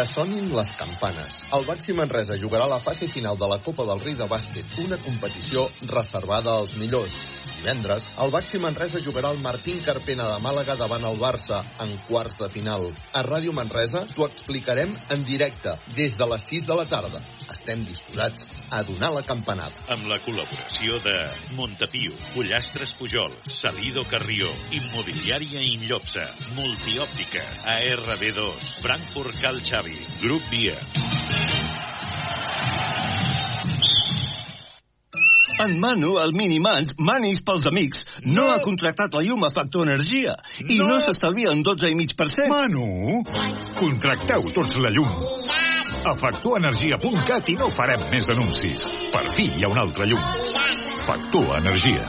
Que sonin les campanes. El Baxi Manresa jugarà la fase final de la Copa del Rei de Bàsquet, una competició reservada als millors. Divendres, el Baxi Manresa jugarà el Martín Carpena de Màlaga davant el Barça en quarts de final. A Ràdio Manresa t'ho explicarem en directe des de les 6 de la tarda. Estem disposats a donar la campanada. Amb la col·laboració de Montepio, Pollastres Pujol, Salido Carrió, Immobiliària Inllopsa, Multiòptica, ARB2, Frankfurt Cal Xavi, Grup Via. En Manu, el Minimans, Manis pels amics, no, ha contractat la llum a Factor Energia i no, no s'estalvia un 12,5%. Manu, contracteu tots la llum. A factorenergia.cat i no farem més anuncis. Per fi hi ha un altre llum. Factor Energia.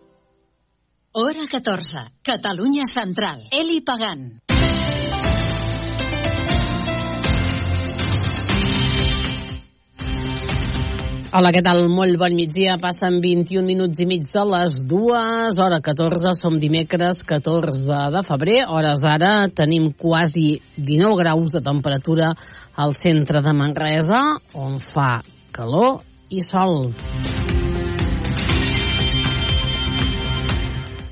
Hora 14. Catalunya Central. Eli Pagant. Hola, què tal? Molt bon migdia. Passen 21 minuts i mig de les dues, hora 14. Som dimecres 14 de febrer. Hores ara tenim quasi 19 graus de temperatura al centre de Manresa, on fa calor i sol.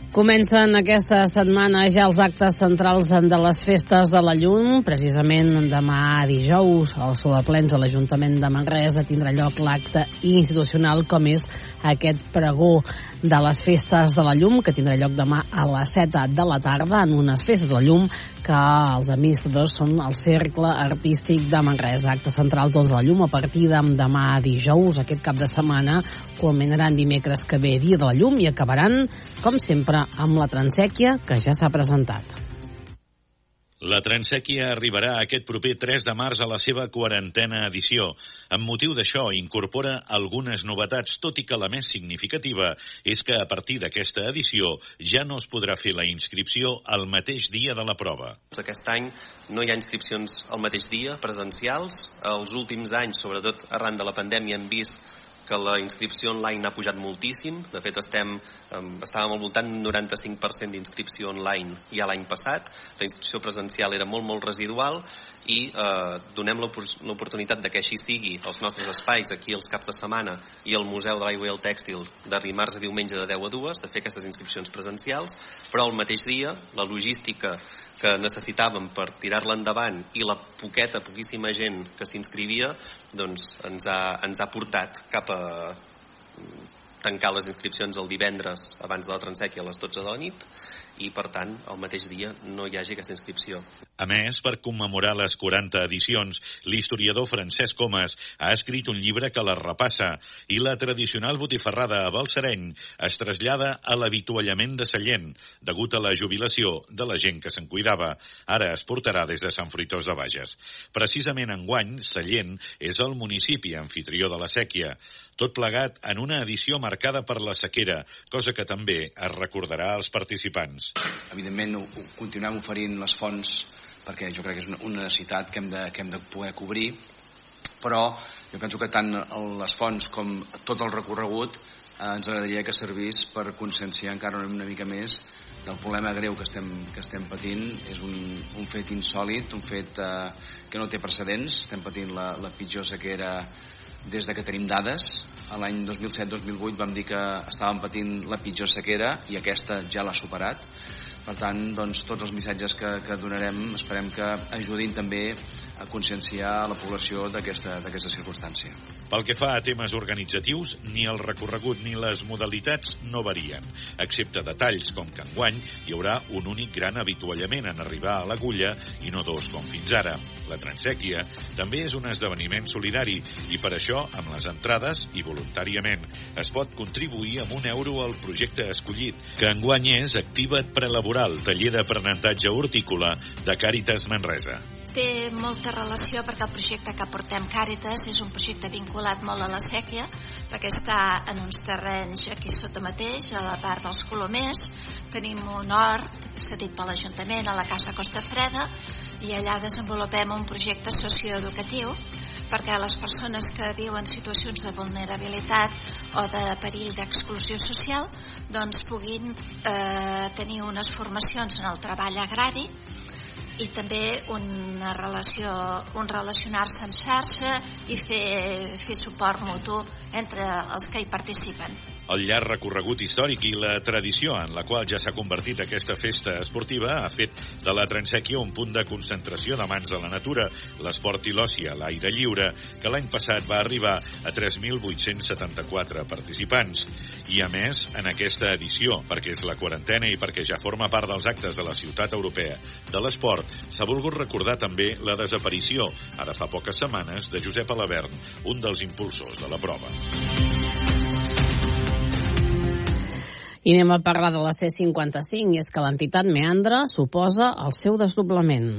Comencen aquesta setmana ja els actes centrals de les festes de la Llum. Precisament demà dijous, al Solaplens, a l'Ajuntament de Manresa, tindrà lloc l'acte institucional com és aquest pregó de les festes de la Llum, que tindrà lloc demà a les 7 de la tarda en unes festes de la Llum que els administradors són el Cercle Artístic de Manresa. Actes centrals doncs, de la Llum a partir de demà dijous, aquest cap de setmana, culminaran dimecres que ve dia de la Llum i acabaran, com sempre, amb la transèquia que ja s'ha presentat. La Transèquia arribarà aquest proper 3 de març a la seva quarantena edició. Amb motiu d'això, incorpora algunes novetats, tot i que la més significativa és que a partir d'aquesta edició ja no es podrà fer la inscripció el mateix dia de la prova. Aquest any no hi ha inscripcions el mateix dia, presencials. Els últims anys, sobretot arran de la pandèmia, hem vist que la inscripció online ha pujat moltíssim. De fet, estem, estàvem al voltant d'un 95% d'inscripció online ja l'any passat. La inscripció presencial era molt, molt residual i eh, donem l'oportunitat de que així sigui. Els nostres espais aquí els caps de setmana i el Museu de l'Aigua i el Tèxtil de dimarts a diumenge de 10 a 2 de fer aquestes inscripcions presencials però al mateix dia la logística que necessitàvem per tirar-la endavant i la poqueta, poquíssima gent que s'inscrivia doncs ens ha, ens ha portat cap a tancar les inscripcions el divendres abans de la transèquia a les 12 de la nit i, per tant, el mateix dia no hi hagi aquesta inscripció. A més, per commemorar les 40 edicions, l'historiador Francesc Comas ha escrit un llibre que les repassa i la tradicional botifarrada a Balsareny es trasllada a l'avituallament de Sallent, degut a la jubilació de la gent que se'n cuidava. Ara es portarà des de Sant Fruitós de Bages. Precisament enguany, Sallent és el municipi anfitrió de la sèquia tot plegat en una edició marcada per la sequera, cosa que també es recordarà als participants. Evidentment, continuem oferint les fonts perquè jo crec que és una, una necessitat que hem, de, que hem de poder cobrir, però jo penso que tant les fonts com tot el recorregut eh, ens agradaria que servís per conscienciar encara una mica més del problema greu que estem, que estem patint és un, un fet insòlid, un fet eh, que no té precedents. Estem patint la, la pitjor sequera des de que tenim dades. L'any 2007-2008 vam dir que estàvem patint la pitjor sequera i aquesta ja l'ha superat. Per tant, doncs, tots els missatges que, que donarem esperem que ajudin també a conscienciar la població d'aquesta circumstància. Pel que fa a temes organitzatius, ni el recorregut ni les modalitats no varien, excepte detalls com que enguany hi haurà un únic gran habituallament en arribar a l'agulla i no dos com fins ara. La transèquia també és un esdeveniment solidari i per això, amb les entrades i voluntàriament, es pot contribuir amb un euro al projecte escollit, que enguany és Activa't Prelaboral Temporal, taller d'aprenentatge hortícola de Càritas Manresa. Té molta relació perquè el projecte que portem Càritas és un projecte vinculat molt a la sèquia perquè està en uns terrenys aquí sota mateix, a la part dels Colomers tenim un hort cedit per l'Ajuntament a la Casa Costa Freda i allà desenvolupem un projecte socioeducatiu perquè les persones que viuen situacions de vulnerabilitat o de perill d'exclusió social doncs puguin eh, tenir unes formacions en el treball agrari i també una relació, un relacionar-se en xarxa i fer, fer suport mutu entre els que hi participen el llarg recorregut històric i la tradició en la qual ja s'ha convertit aquesta festa esportiva ha fet de la Transèquia un punt de concentració de mans de la natura, l'esport i l'oci a l'aire lliure, que l'any passat va arribar a 3.874 participants. I a més, en aquesta edició, perquè és la quarantena i perquè ja forma part dels actes de la ciutat europea de l'esport, s'ha volgut recordar també la desaparició, ara fa poques setmanes, de Josep Alabern, un dels impulsors de la prova. I anem a parlar de la C55, i és que l'entitat Meandra suposa el seu desdoblament.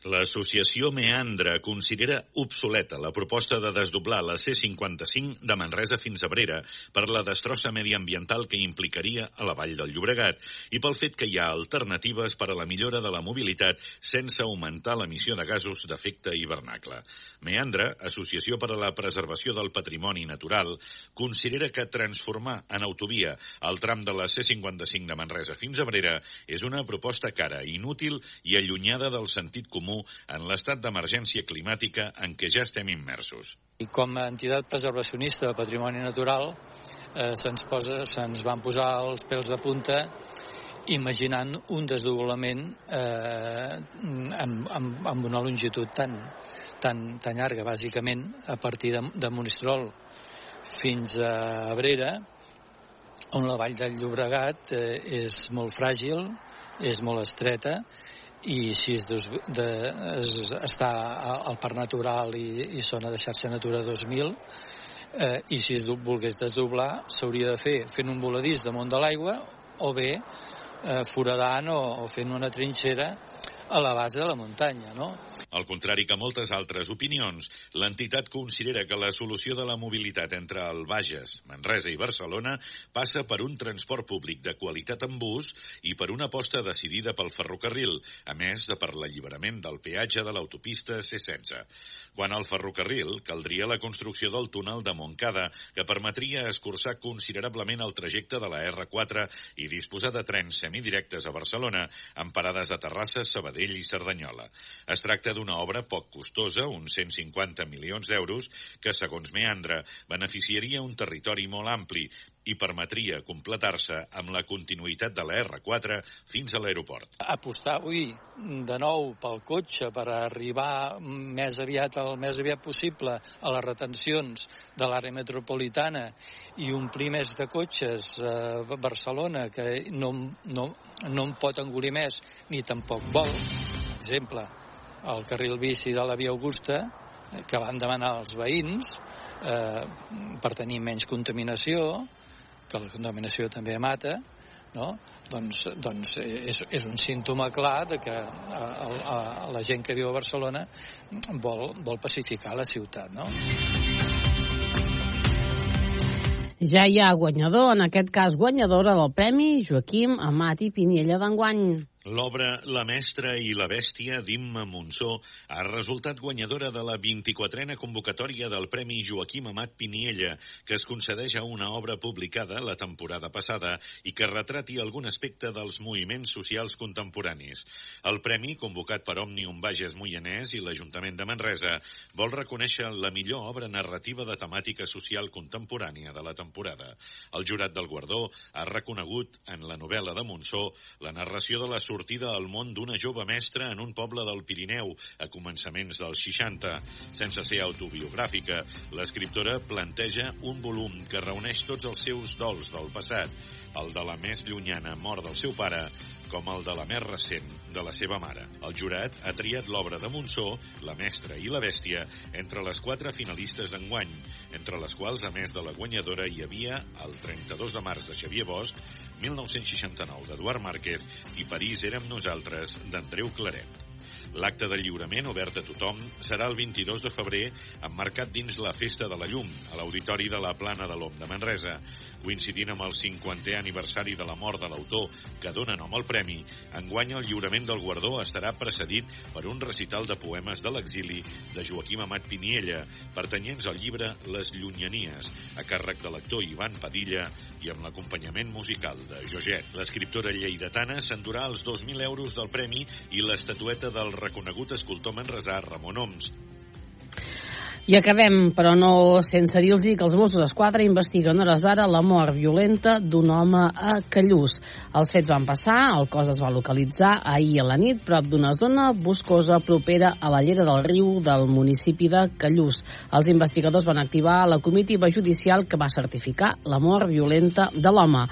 L'associació Meandra considera obsoleta la proposta de desdoblar la C55 de Manresa fins a Brera per la destrossa mediambiental que implicaria a la vall del Llobregat i pel fet que hi ha alternatives per a la millora de la mobilitat sense augmentar l'emissió de gasos d'efecte hivernacle. Meandra, Associació per a la Preservació del Patrimoni Natural, considera que transformar en autovia el tram de la C55 de Manresa fins a Brera és una proposta cara, inútil i allunyada del sentit comú comú en l'estat d'emergència climàtica en què ja estem immersos. I com a entitat preservacionista de patrimoni natural eh, se'ns posa, se'ns van posar els pèls de punta imaginant un desdoblament eh, amb, amb, amb una longitud tan, tan, tan llarga, bàsicament a partir de, de Monistrol fins a Abrera, on la vall del Llobregat eh, és molt fràgil, és molt estreta i si es, des, de, es, està al Parc Natural i, i zona de xarxa Natura 2000 eh, i si es volgués desdoblar s'hauria de fer fent un voladís damunt de l'aigua o bé eh, foradant o, o fent una trinxera a la base de la muntanya, no? Al contrari que moltes altres opinions, l'entitat considera que la solució de la mobilitat entre el Bages, Manresa i Barcelona passa per un transport públic de qualitat en bus i per una aposta decidida pel ferrocarril, a més de per l'alliberament del peatge de l'autopista C16. Quan al ferrocarril, caldria la construcció del túnel de Montcada, que permetria escurçar considerablement el trajecte de la R4 i disposar de trens semidirectes a Barcelona, amb parades a Terrassa, Sabadell i Cerdanyola. Es tracta d'una obra poc costosa, uns 150 milions d'euros, que, segons Meandra, beneficiaria un territori molt ampli i permetria completar-se amb la continuïtat de la R4 fins a l'aeroport. Apostar avui de nou pel cotxe per arribar més aviat el més aviat possible a les retencions de l'àrea metropolitana i omplir més de cotxes a Barcelona que no, no, no en pot engolir més ni tampoc vol. Exemple, el carril bici de la Via Augusta que van demanar els veïns eh, per tenir menys contaminació, que la contaminació també mata, no? doncs, doncs és, és un símptoma clar de que a, a, a la gent que viu a Barcelona vol, vol pacificar la ciutat. No? Ja hi ha guanyador, en aquest cas guanyadora del Premi Joaquim Amat i Piniella d'enguany. L'obra La mestra i la bèstia d'Imma Monsó ha resultat guanyadora de la 24a convocatòria del Premi Joaquim Amat Piniella, que es concedeix a una obra publicada la temporada passada i que retrati algun aspecte dels moviments socials contemporanis. El premi, convocat per Òmnium Bages Moianès i l'Ajuntament de Manresa, vol reconèixer la millor obra narrativa de temàtica social contemporània de la temporada. El jurat del guardó ha reconegut en la novel·la de Monsó la narració de la sortida al món d'una jove mestra en un poble del Pirineu a començaments dels 60. Sense ser autobiogràfica, l'escriptora planteja un volum que reuneix tots els seus dols del passat, el de la més llunyana mort del seu pare com el de la més recent de la seva mare. El jurat ha triat l'obra de Monsó, La mestra i la bèstia, entre les quatre finalistes d'enguany, entre les quals, a més de la guanyadora, hi havia el 32 de març de Xavier Bosch, 1969 d'Eduard Márquez i París érem nosaltres d'Andreu Claret. L'acte de lliurament, obert a tothom, serà el 22 de febrer, emmarcat dins la Festa de la Llum, a l'Auditori de la Plana de l'Om de Manresa. Coincidint amb el 50è aniversari de la mort de l'autor que dona nom al premi, enguany el lliurament del guardó estarà precedit per un recital de poemes de l'exili de Joaquim Amat Piniella, pertanyents al llibre Les Llunyanies, a càrrec de l'actor Ivan Padilla i amb l'acompanyament musical de Joget. L'escriptora lleidatana s'endurà els 2.000 euros del premi i l'estatueta del reconegut escultor manresà Ramon Oms. I acabem, però no sense dir-los que els Mossos d'Esquadra investiguen hores d'ara la mort violenta d'un home a Callús. Els fets van passar, el cos es va localitzar ahir a la nit prop d'una zona boscosa propera a la llera del riu del municipi de Callús. Els investigadors van activar la comitiva judicial que va certificar la mort violenta de l'home.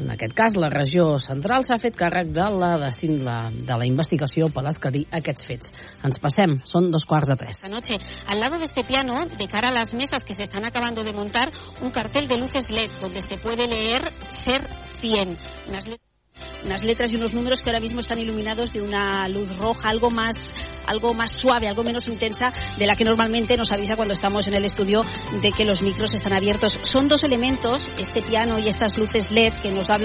En aquest cas, la regió central s'ha fet càrrec de la, de la investigació per esclarir aquests fets. Ens passem, són dos quarts de tres. Anoche, al lado de este piano, de cara a las mesas que se están acabando de montar, un cartel de luces LED donde se puede leer Ser 100. Unas unas letras y unos números que ahora mismo están iluminados de una luz roja, algo más, algo más suave, algo menos intensa de la que normalmente nos avisa cuando estamos en el estudio de que los micros están abiertos. Son dos elementos, este piano y estas luces LED, que nos hablan